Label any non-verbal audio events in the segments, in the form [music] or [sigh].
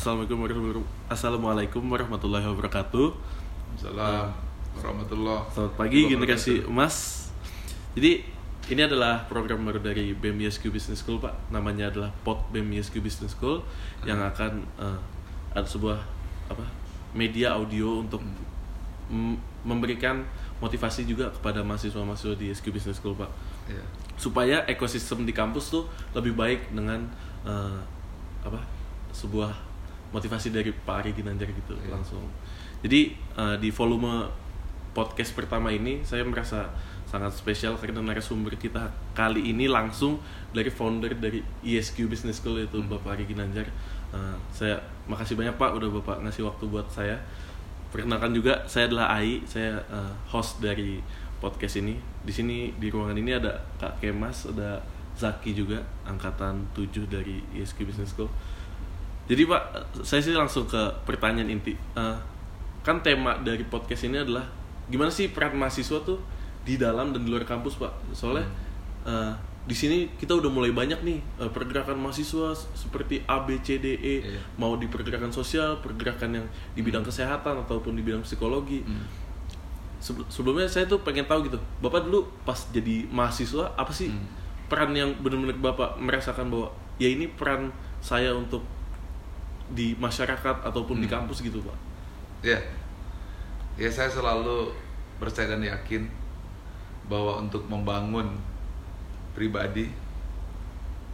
Assalamualaikum warahmatullahi Assalamualaikum warahmatullahi wabarakatuh. Salam warahmatullah. Selamat pagi Wabarakatuh. generasi emas. Jadi ini adalah program baru dari BEM ISQ Business School Pak. Namanya adalah Pod BEM ISQ Business School yang akan eh, ada sebuah apa media audio untuk m- memberikan motivasi juga kepada mahasiswa-mahasiswa di ISQ Business School Pak. Iya. supaya ekosistem di kampus tuh lebih baik dengan eh, apa sebuah motivasi dari Pak Ari Ginanjar gitu Iya. langsung. Jadi eh, di volume podcast pertama ini saya merasa sangat spesial karena narasumber kita kali ini langsung dari founder dari ESQ Business School itu Hmm. Bapak Ari Ginanjar. Eh, saya makasih banyak Pak udah Bapak ngasih waktu buat saya. Perkenalkan juga saya adalah Ai, saya eh, host dari podcast ini. Di sini di ruangan ini ada Kak Kemas, ada Zaki juga angkatan 7 dari ESQ Business School. Jadi Pak, saya sih langsung ke pertanyaan inti. Eh, kan tema dari podcast ini adalah gimana sih peran mahasiswa tuh di dalam dan di luar kampus Pak? Soalnya eh, di sini kita udah mulai banyak nih eh, pergerakan mahasiswa seperti A, B, C, D, E, Iya. mau di pergerakan sosial, pergerakan yang di bidang kesehatan ataupun di bidang psikologi. Hmm. Sebe- sebelumnya saya tuh pengen tahu gitu bapak dulu pas jadi mahasiswa apa sih Hmm. peran yang benar-benar bapak merasakan bahwa ya ini peran saya untuk di masyarakat ataupun di Hmm. kampus gitu pak Ya. Ya saya selalu percaya dan yakin bahwa untuk membangun pribadi,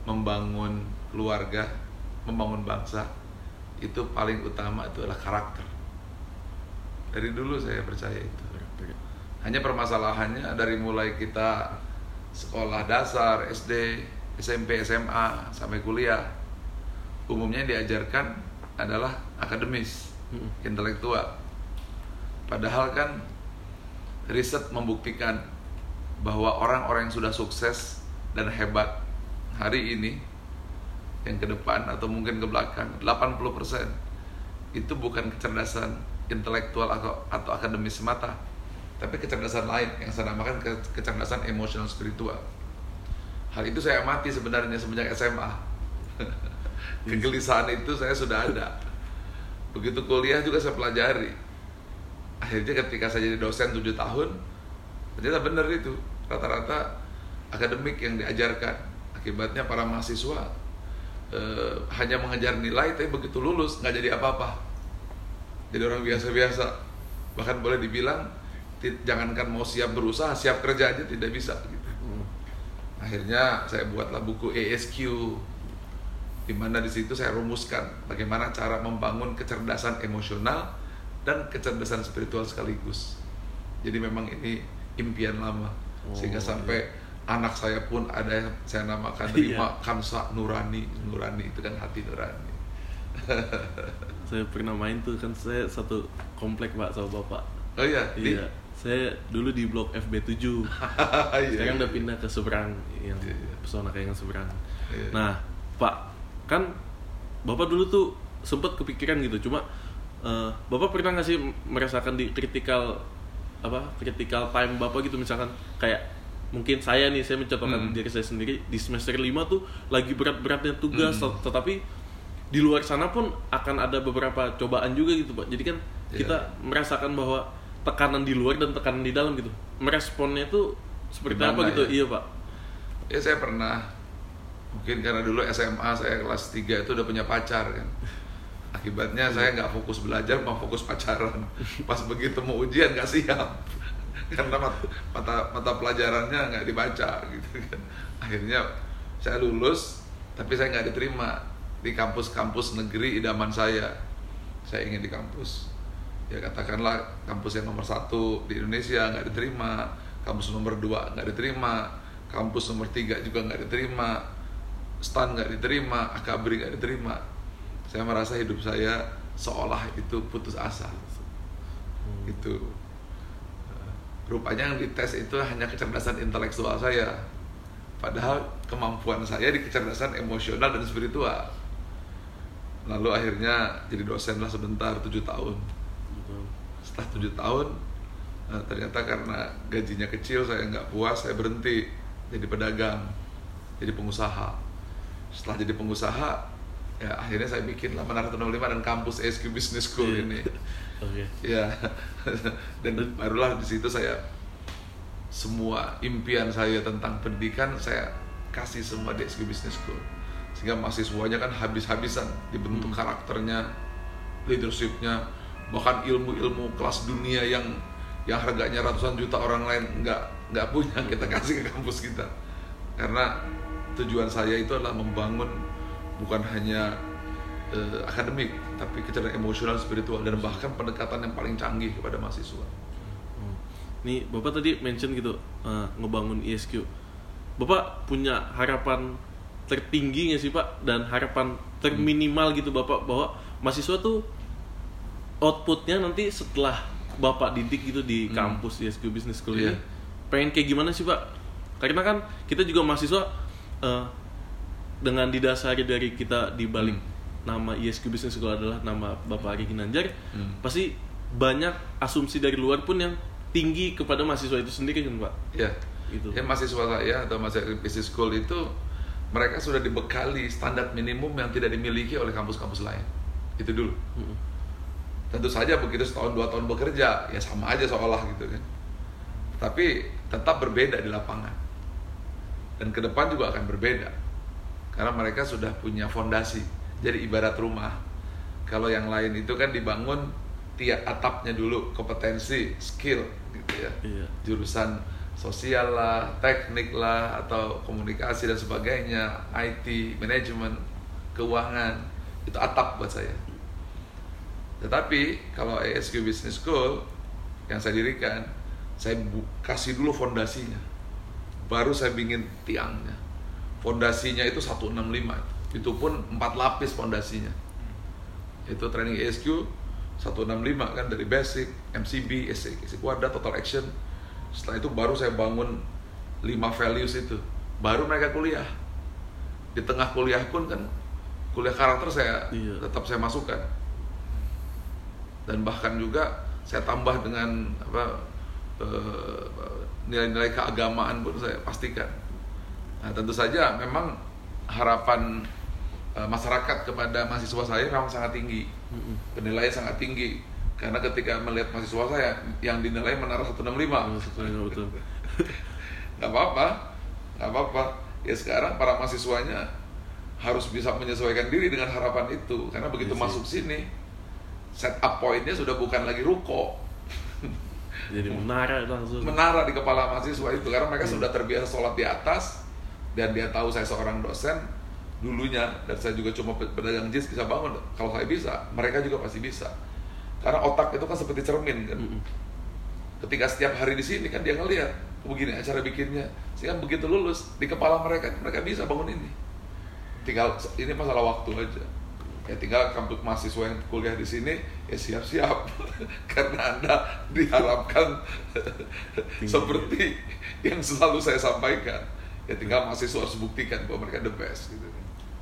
membangun keluarga, membangun bangsa itu paling utama itu adalah karakter. Dari dulu saya percaya itu. Hanya permasalahannya dari mulai kita sekolah dasar, SD, SMP, SMA sampai kuliah umumnya yang diajarkan adalah akademis, Mm-mm. intelektual. Padahal kan riset membuktikan bahwa orang-orang yang sudah sukses dan hebat hari ini yang ke depan atau mungkin ke belakang 80% itu bukan kecerdasan intelektual atau, atau akademis semata tapi kecerdasan lain yang saya namakan ke- kecerdasan emosional spiritual hal itu saya amati sebenarnya semenjak SMA [laughs] [laughs] kegelisahan itu saya sudah ada. Begitu kuliah juga saya pelajari. Akhirnya ketika saya jadi dosen 7 tahun ternyata benar itu. Rata-rata akademik yang diajarkan. Akibatnya para mahasiswa eh, hanya mengejar nilai tapi begitu lulus nggak jadi apa-apa. Jadi orang biasa-biasa. Bahkan boleh dibilang jangankan mau siap berusaha siap kerja aja tidak bisa gitu. Hmm. akhirnya saya buatlah buku ASQ di mana di situ saya rumuskan bagaimana cara membangun kecerdasan emosional dan kecerdasan spiritual sekaligus. Jadi memang ini impian lama Oh, sehingga sampai anak saya pun ada yang saya namakan [laughs] Iya. terima Kamsa Nurani. Nurani itu kan hati nurani. [laughs] saya pernah main tuh kan saya satu komplek pak sama bapak Oh iya, di- iya saya dulu di blok FB 7 [laughs] Iya, sekarang iya. udah pindah ke seberang yang Iya, iya. pesona kayak yang seberang Iya. nah pak kan bapak dulu tuh sempet kepikiran gitu cuma eh, bapak pernah nggak sih merasakan di critical apa critical time bapak gitu misalkan kayak mungkin saya nih saya mencontohkan Hmm. diri saya sendiri di semester 5 tuh lagi berat-beratnya tugas Hmm. tet- tetapi di luar sana pun akan ada beberapa cobaan juga gitu pak jadi kan Iya. kita merasakan bahwa tekanan di luar dan tekanan di dalam gitu meresponnya itu seperti Gimana apa gitu ya? iya pak Ya saya pernah mungkin karena dulu SMA saya kelas 3 itu udah punya pacar kan. Akibatnya saya nggak fokus belajar, mau fokus pacaran. Pas begitu mau ujian nggak siap. [laughs] Karena mat- mata mata pelajarannya nggak dibaca gitu kan. Akhirnya saya lulus, tapi saya nggak diterima di kampus-kampus negeri idaman saya. Saya ingin di kampus ya katakanlah kampus yang nomor satu di Indonesia nggak diterima kampus nomor dua nggak diterima kampus nomor tiga juga nggak diterima stan nggak diterima akabri nggak diterima. Saya merasa hidup saya seolah itu putus asa. Hmm. itu rupanya yang dites itu hanya kecerdasan intelektual saya. Padahal kemampuan saya di kecerdasan emosional dan spiritual. Lalu akhirnya jadi dosen lah sebentar tujuh tahun. Setelah tujuh tahun eh, ternyata karena gajinya kecil saya nggak puas saya berhenti jadi pedagang jadi pengusaha setelah jadi pengusaha ya akhirnya saya bikin lah Menara 165 dan kampus SQ Business School Iya. ini Oke. ya [laughs] dan barulah di situ saya semua impian saya tentang pendidikan saya kasih semua di SQ Business School sehingga mahasiswanya kan habis-habisan dibentuk Hmm. karakternya leadershipnya bahkan ilmu-ilmu kelas dunia yang yang harganya ratusan juta orang lain nggak nggak punya kita kasih ke kampus kita karena tujuan saya itu adalah membangun bukan hanya eh, akademik tapi kecerdasan emosional spiritual dan bahkan pendekatan yang paling canggih kepada mahasiswa Hmm. Nih, Bapak tadi mention gitu eh, ngebangun ISQ. Bapak punya harapan tertinggi nggak sih Pak dan harapan terminimal gitu Bapak bahwa mahasiswa tuh outputnya nanti setelah Bapak didik gitu di Hmm. kampus ISQ Business School Iya. ini pengen kayak gimana sih Pak? Karena kan kita juga mahasiswa eh, dengan didasari dari kita di balik nama ISQ Business School adalah nama Bapak Ari Ginanjar, Hmm. pasti banyak asumsi dari luar pun yang tinggi kepada mahasiswa itu sendiri kan Pak? ya Gitu. ya mahasiswa saya atau mahasiswa business school itu mereka sudah dibekali standar minimum yang tidak dimiliki oleh kampus-kampus lain itu dulu Mm-mm. tentu saja begitu setahun dua tahun bekerja ya sama aja seolah gitu kan tapi tetap berbeda di lapangan dan ke depan juga akan berbeda. Karena mereka sudah punya fondasi jadi ibarat rumah. Kalau yang lain itu kan dibangun tiap atapnya dulu kompetensi skill gitu ya. Iya. jurusan sosial lah teknik lah atau komunikasi dan sebagainya IT manajemen keuangan. Itu atap buat saya. Tetapi kalau ASQ Business School yang saya dirikan, saya kasih dulu fondasinya. Baru saya bikin tiangnya. Fondasinya itu 165. Itu pun 4 lapis fondasinya. Itu training ASQ 165 kan dari basic, MCB, SC, SC kuadrat, total action. Setelah itu baru saya bangun 5 values itu. Baru mereka kuliah. Di tengah kuliah pun kan kuliah karakter saya Iya. tetap saya masukkan dan bahkan juga saya tambah dengan apa nilai-nilai keagamaan pun saya pastikan. Nah, tentu saja memang harapan eh, masyarakat kepada mahasiswa saya memang sangat tinggi. Penilaian sangat tinggi karena ketika melihat mahasiswa saya yang dinilai menara 165 Oh, sebenarnya betul. [laughs] nggak apa-apa nggak apa-apa ya sekarang para mahasiswanya harus bisa menyesuaikan diri dengan harapan itu karena begitu Iya sih. masuk sini setup pointnya sudah bukan lagi ruko [laughs] Jadi menara langsung. menara di kepala mahasiswa itu karena mereka sudah terbiasa sholat di atas dan dia tahu saya seorang dosen dulunya dan saya juga cuma pedagang jeans bisa bangun. Kalau saya bisa mereka juga pasti bisa. Karena otak itu kan seperti cermin kan? Ketika setiap hari di sini kan dia ngelihat begini acara bikinnya. Sehingga begitu lulus di kepala mereka mereka bisa bangun ini. Tinggal ini masalah waktu aja ya tinggal kampus mahasiswa yang kuliah di sini ya siap-siap [laughs] karena anda diharapkan seperti yang selalu saya sampaikan ya tinggal mahasiswa harus buktikan bahwa mereka the best gitu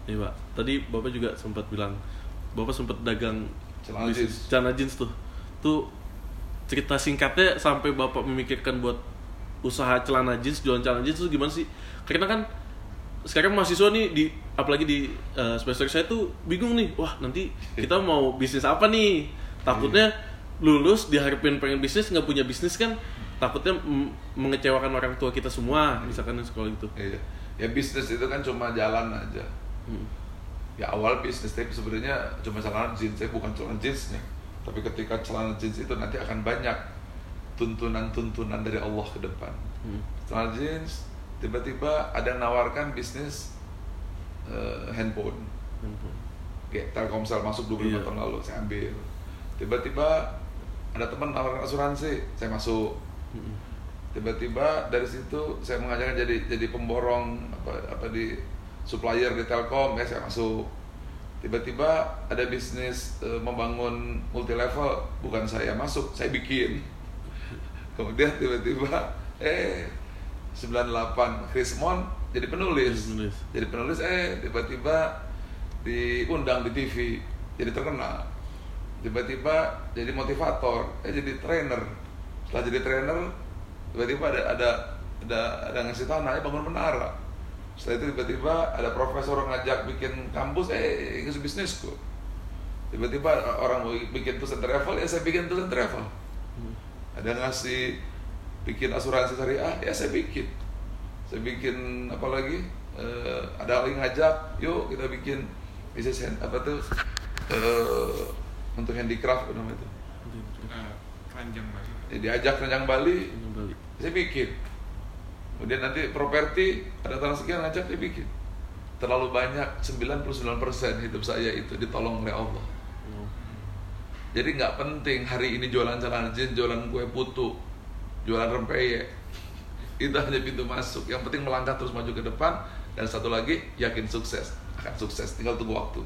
Nih Pak, tadi Bapak juga sempat bilang Bapak sempat dagang Celana jeans. celana jeans tuh. Tuh cerita singkatnya sampai Bapak memikirkan buat usaha celana jeans, jualan celana jeans tuh gimana sih? Karena kan sekarang mahasiswa nih di apalagi di eh, semester saya tuh bingung nih. Wah, nanti kita mau bisnis apa nih? Takutnya lulus diharapin pengen bisnis nggak punya bisnis kan takutnya mengecewakan orang tua kita semua misalkan di sekolah itu. Iya. ya bisnis itu kan cuma jalan aja Hmm. ya awal bisnis tapi sebenarnya cuma celana jeans saya bukan celana jeansnya tapi ketika celana jeans itu nanti akan banyak tuntunan-tuntunan dari Allah ke depan Hmm. celana jeans tiba-tiba ada yang nawarkan bisnis eh, handphone. Handphone. kayak Telkomsel masuk 25 Iya. tahun lalu saya ambil. Tiba-tiba ada teman nawarkan asuransi saya masuk. Tiba-tiba dari situ saya mengajarkan jadi jadi pemborong apa apa di supplier di Telkom ya saya masuk. Tiba-tiba ada bisnis eh, membangun multi level bukan saya masuk saya bikin. [laughs] Kemudian tiba-tiba eh 98 Chris Mon jadi penulis. Jadi penulis. jadi penulis eh tiba-tiba diundang di TV jadi terkenal. Tiba-tiba jadi motivator eh jadi trainer. Setelah jadi trainer tiba-tiba ada ada ada ada ngasih tanah "Ayo bangun menara. Setelah itu tiba-tiba ada profesor ngajak bikin kampus eh itu bisnisku tiba-tiba orang mau bikin tulisan travel ya saya bikin tulisan travel. Hmm. ada ngasih bikin asuransi syariah ya saya bikin. Saya bikin apa lagi? Eh, ada lagi ngajak yuk kita bikin bisnis hand- apa tuh? Eh, untuk handicraft apa namanya itu? Eh, keranjang Bali. Ya, diajak keranjang Bali. Saya bikin. Kemudian nanti properti ada tanah sekian ngajak dia bikin. Terlalu banyak 99% hidup saya itu ditolong oleh Allah. Jadi nggak penting hari ini jualan celana jeans jualan kue putu jualan rempeyek itu hanya pintu masuk. Yang penting melangkah terus maju ke depan. Dan satu lagi yakin sukses. Akan sukses. Tinggal tunggu waktu.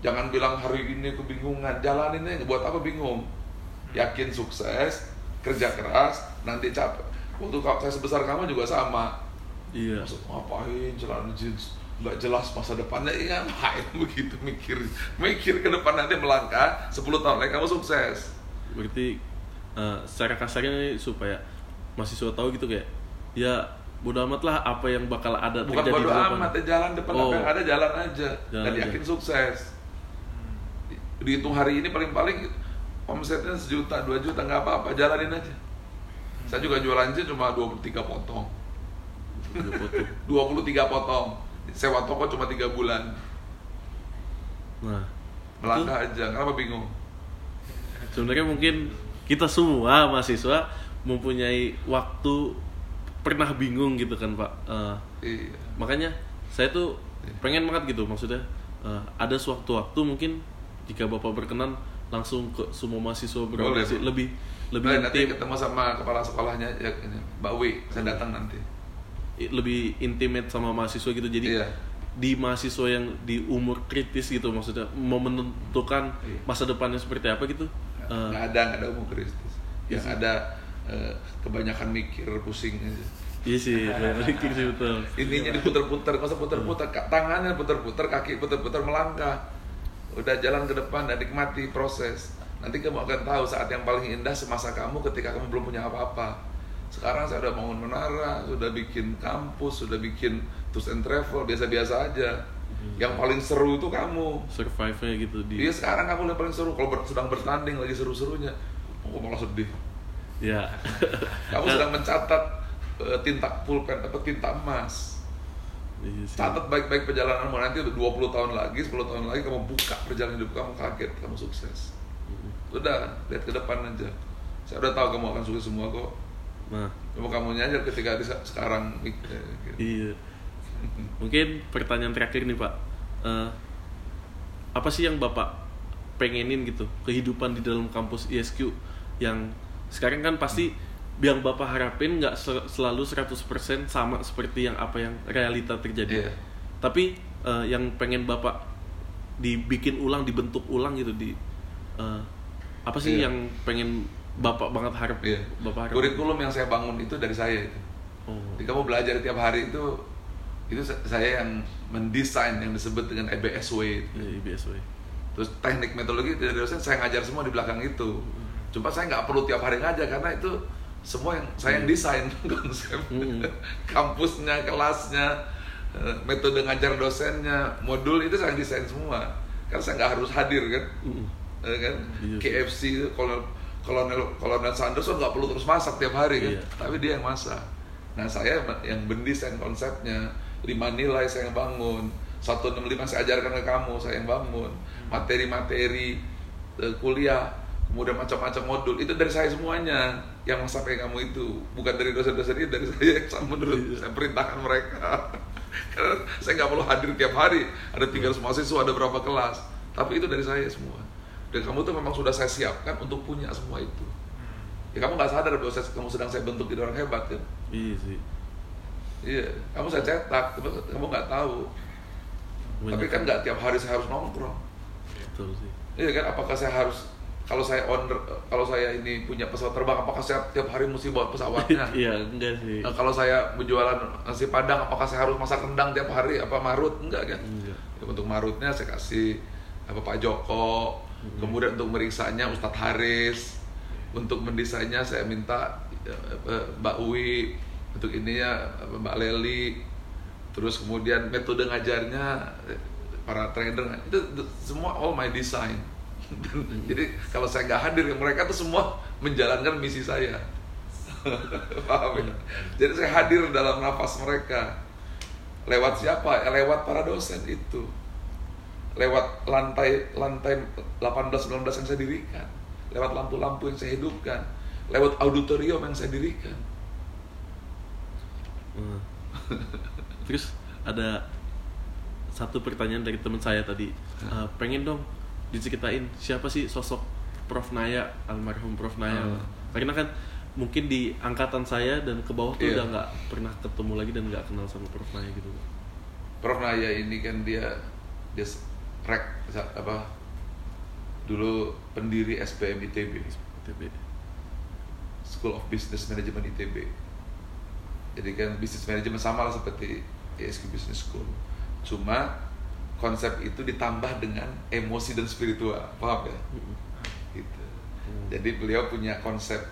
Jangan bilang hari ini kebingungan jalanin aja. Buat apa bingung? Yakin sukses kerja keras nanti capek. Waktu saya sebesar kamu juga sama. Iya. Maksud, ngapain celana jeans? Nggak jelas masa depannya. Iya ngapain [laughs] begitu mikir. Mikir ke depan nanti melangkah 10 tahun lagi kamu sukses. Berarti eh, secara kasarnya nih supaya mahasiswa tahu gitu kayak ya bodo amat lah apa yang bakal ada bukan terjadi bodo di depan. amat ya jalan depan Oh. apa yang ada jalan aja Jalan dan aja. yakin sukses dihitung hari ini paling-paling omsetnya sejuta dua juta nggak apa-apa jalanin aja saya juga jualan jeans cuma 23 potong Video foto. 23 potong sewa toko cuma tiga bulan Nah, melangkah aja kenapa bingung sebenarnya mungkin kita semua mahasiswa mempunyai waktu pernah bingung gitu kan pak. Eh, iya. makanya saya tuh pengen banget gitu maksudnya eh, ada sewaktu-waktu mungkin jika bapak berkenan langsung ke semua mahasiswa berorganisasi lebih lebih Boleh, nanti intim. ketemu sama kepala sekolahnya ya, ini, Mbak Wi saya datang nanti. Lebih intimate sama mahasiswa gitu. Jadi Iya. di mahasiswa yang di umur kritis gitu maksudnya mau menentukan Iya. masa depannya seperti apa gitu eh, nggak ada nggak ada umum kristis yang Iya sih. ada eh, kebanyakan mikir pusing. Aja iya sih [laughs] berpikir sih betul. Ininya diputer-puter masa puter-puter tangannya puter-puter kaki puter-puter melangkah. Udah jalan ke depan dan nikmati proses. Nanti kamu akan tahu saat yang paling indah semasa kamu ketika kamu belum punya apa-apa. Sekarang saya udah bangun menara sudah bikin kampus sudah bikin tours and travel biasa-biasa aja yang paling seru itu kamu. Survive-nya gitu di Iya sekarang kamu yang paling seru. Kalau ber- sedang bertanding lagi seru-serunya aku malah sedih. Ya kamu sedang mencatat eh, tinta pulpen atau tinta emas. Iya sih. catat baik-baik perjalananmu. Nanti udah 20 tahun lagi 10 tahun lagi kamu buka perjalanan hidup kamu kaget kamu sukses. Udah lihat ke depan aja. Saya udah tahu kamu akan sukses semua kok. Nah. Kamu aja ketika di sekarang eh, gitu. Iya. Mungkin pertanyaan terakhir nih Pak. Eh, apa sih yang Bapak pengenin gitu kehidupan di dalam kampus ISQ yang sekarang kan pasti yang Bapak harapin nggak sel- selalu 100% sama seperti yang apa yang realita terjadi. Iya. Tapi eh, yang pengen Bapak dibikin ulang, dibentuk ulang gitu di eh, apa sih Iya. yang pengen Bapak banget harap Iya. Bapak harap? kurikulum yang saya bangun itu dari saya itu Oh. Jadi kamu belajar tiap hari itu itu sa- saya yang mendesain yang disebut dengan EBSW itu. Iya, IBSW. Terus teknik metodologi dari dosen saya ngajar semua di belakang itu. Cuma saya nggak perlu tiap hari ngajar karena itu semua yang saya yang desain [laughs] konsep Hmm. kampusnya, kelasnya, eh, metode ngajar dosennya, modul itu saya yang desain semua. Karena saya nggak harus hadir kan, Mm-mm. Eh, kan? Iya. KFC kolonel kolonel kolonel Sanders nggak perlu terus masak tiap hari kan, Iya. tapi dia yang masak. Nah saya yang mendesain konsepnya, lima nilai saya yang bangun, 165 saya ajarkan ke kamu, saya yang bangun, materi-materi eh, kuliah, kemudian macam-macam modul. Itu dari saya semuanya yang sampai kamu itu. Bukan dari dosen-dosen itu dari [laughs] saya yang sama menurut saya perintahkan mereka. [laughs] Karena saya nggak perlu hadir tiap hari. Ada 300 mahasiswa ada berapa kelas. Tapi itu dari saya semua. Dan kamu tuh memang sudah saya siapkan untuk punya semua itu. Ya kamu nggak sadar bahwa saya, kamu sedang saya bentuk jadi orang hebat kan? Iya sih. Iya. Kamu saya cetak tapi kamu nggak tahu. Tapi kan nggak tiap hari saya harus nongkrong. Betul sih. iya kan? Apakah saya harus kalau saya owner kalau saya ini punya pesawat terbang apakah saya tiap hari mesti bawa pesawatnya? [laughs] Iya, enggak sih. Nah, kalau saya berjualan nasi padang apakah saya harus masak rendang tiap hari? Apa marut? Enggak kan? Enggak. Ya, untuk marutnya saya kasih apa Pak Joko. Kemudian untuk meriksanya Ustadz Haris. Untuk mendesainnya saya minta eh, eh, Mbak Uwi untuk ininya Mbak Leli. Terus kemudian metode ngajarnya eh, para trainer itu, itu semua all my design. [laughs] Jadi kalau saya nggak hadir mereka tuh semua menjalankan misi saya. [laughs] Paham ya? Jadi saya hadir dalam nafas mereka. Lewat siapa? Ya, lewat para dosen itu. Lewat lantai lantai 18 19 yang saya dirikan. Lewat lampu-lampu yang saya hidupkan. Lewat auditorium yang saya dirikan Hmm. [laughs] Terus ada satu pertanyaan dari teman saya tadi, Eh, pengen dong diceritain siapa sih sosok Prof Naya, almarhum Prof Naya. Hmm. Karena kan mungkin di angkatan saya dan ke bawah tuh Iya. udah nggak pernah ketemu lagi dan nggak kenal sama Prof Naya gitu. Prof Naya ini kan dia dia rek apa dulu pendiri SPM ITB TB. School of Business Management ITB jadi kan business management sama lah seperti ISQ Business School cuma konsep itu ditambah dengan emosi dan spiritual paham ya gitu Hmm. jadi beliau punya konsep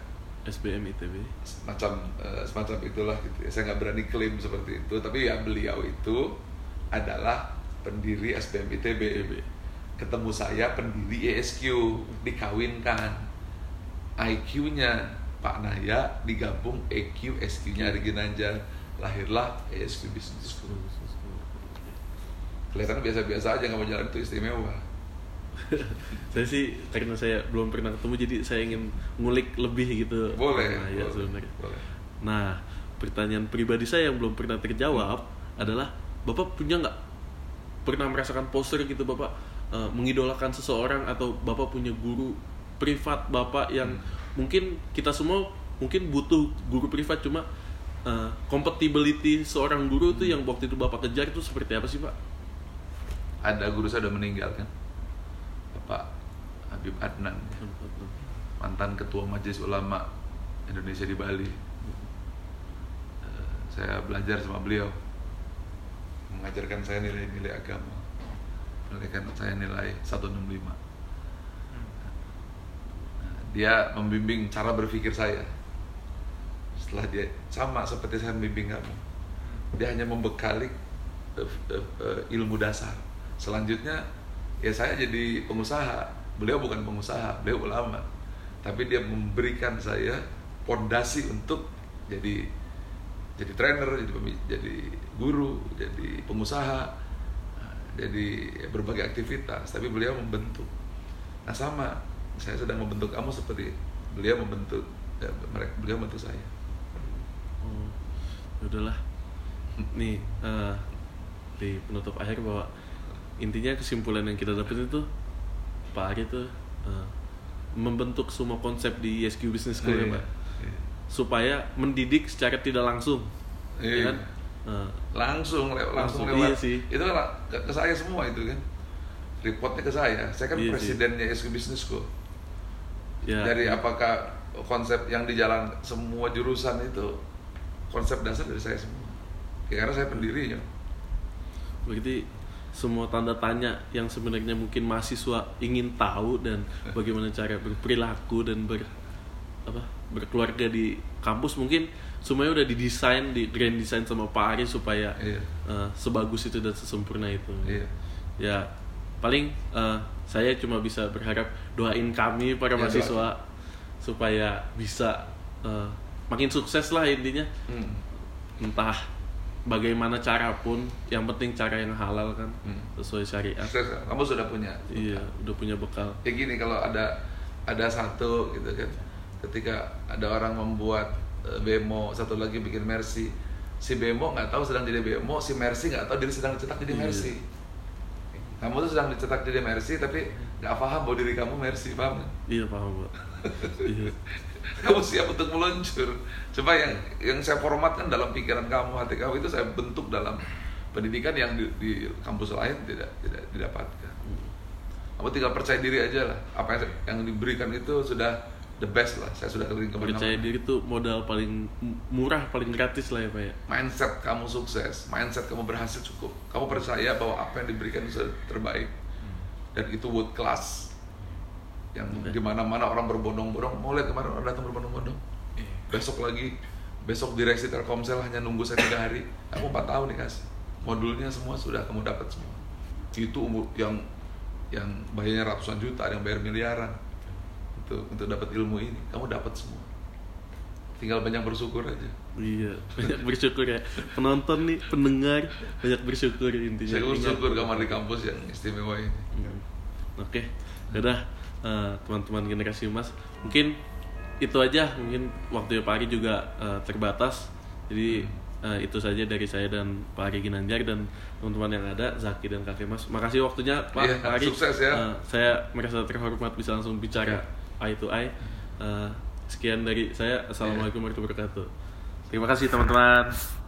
SBM ITB. semacam eh, semacam itulah gitu ya. Saya nggak berani klaim seperti itu, tapi ya beliau itu adalah pendiri SBM ITB. ITB. Ketemu saya pendiri ESQ, dikawinkan. IQ-nya Pak Naya digabung EQ, SQ-nya Ari Ginanjar. Lahirlah ESQ Business School. Kelihatan biasa-biasa aja nggak mau jalan itu istimewa. [laughs] saya sih karena saya belum pernah ketemu jadi saya ingin ngulik lebih gitu. Boleh. Nah, ya, boleh, sebenarnya. boleh. Nah, pertanyaan pribadi saya yang belum pernah terjawab adalah Bapak punya nggak pernah merasakan poster gitu Bapak eh, mengidolakan seseorang atau Bapak punya guru privat Bapak yang mungkin kita semua mungkin butuh guru privat cuma eh, compatibility seorang guru itu yang waktu itu Bapak kejar itu seperti apa sih Pak? Ada guru saya udah meninggal kan, Bapak Habib Adnan. mantan ketua majelis ulama Indonesia di Bali. Eh, Saya belajar sama beliau, mengajarkan saya nilai-nilai agama, mengajarkan saya nilai 165. Dia membimbing cara berpikir saya. Setelah dia sama seperti saya membimbing kamu, dia hanya membekali eh, eh, eh, ilmu dasar. Selanjutnya ya saya jadi pengusaha. Beliau bukan pengusaha, beliau ulama. Tapi dia memberikan saya pondasi untuk jadi jadi trainer, jadi jadi guru, jadi pengusaha, jadi berbagai aktivitas. Tapi beliau membentuk. Nah sama, saya sedang membentuk kamu seperti beliau membentuk ya, mereka beliau membentuk saya. Oh, udahlah. Nih eh, di penutup akhir bahwa intinya kesimpulan yang kita dapat itu Pak Ari tuh eh, membentuk semua konsep di ESQ Business School ya Iya, Pak iya. supaya mendidik secara tidak langsung Iya. ya kan Eh, langsung le- langsung, Langsung, lewat iya sih. itu kan ke, ke saya semua itu kan reportnya ke saya saya kan Iya sih. presidennya SQ Business School ya dari apakah konsep yang di jalan semua jurusan itu konsep dasar dari saya semua ya, karena saya pendirinya begitu semua tanda tanya yang sebenarnya mungkin mahasiswa ingin tahu dan [laughs] bagaimana cara berperilaku dan ber apa berkeluarga di kampus mungkin semuanya udah didesain di grand design sama Pak Ari supaya Iya. eh, sebagus itu dan sesempurna itu Iya. ya paling eh, saya cuma bisa berharap doain kami para Ya, mahasiswa supaya bisa eh, makin sukses lah intinya Hmm. entah bagaimana cara pun yang penting cara yang halal kan Hmm. sesuai syariat kamu sudah punya iya udah punya bekal ya gini kalau ada ada satu gitu kan ketika ada orang membuat eh, bemo satu lagi bikin mercy si bemo nggak tahu sedang jadi bemo si mercy nggak tahu diri sedang dicetak jadi Iya. Kamu tuh sedang dicetak jadi mercy tapi nggak paham bahwa diri kamu mercy paham iya paham pak. Iya. [laughs] Kamu siap untuk meluncur. Coba yang yang saya formatkan dalam pikiran kamu hati kamu itu saya bentuk dalam pendidikan yang di, di kampus lain tidak tidak didapatkan. Kamu tinggal percaya diri aja lah. Apa yang, yang diberikan itu sudah the best lah. Saya sudah keliling percaya ke mana-mana diri tuh modal paling murah paling gratis lah ya pak ya? Mindset kamu sukses. Mindset kamu berhasil cukup. Kamu percaya bahwa apa yang diberikan itu terbaik. Dan itu world class. Yang Oke. di mana-mana orang berbondong-bondong. Mau lihat kemarin orang datang berbondong-bondong? Iya. besok lagi besok direksi Telkomsel hanya nunggu saya tiga hari. Aku empat tahun dikasih modulnya semua sudah kamu dapat semua. Itu umur yang yang bayarnya ratusan juta ada yang bayar miliaran itu untuk dapat ilmu ini kamu dapat semua tinggal banyak bersyukur aja Iya, banyak bersyukur ya. Penonton nih, pendengar banyak bersyukur intinya. saya bersyukur kamar di kampus yang istimewa ini Oke, udah eh, teman-teman generasi emas. Mungkin itu aja. Mungkin waktu Pak Ari juga eh, terbatas. Jadi eh, itu saja dari saya dan Pak Ari Ginanjar dan teman-teman yang ada, Zaki dan Kak Mas. Makasih waktunya Pak Iya, Pak Ari. sukses ya. Eh, saya merasa terhormat bisa langsung bicara eye to eye. Eh, sekian dari saya. Assalamualaikum warahmatullahi wabarakatuh. Terima kasih teman-teman.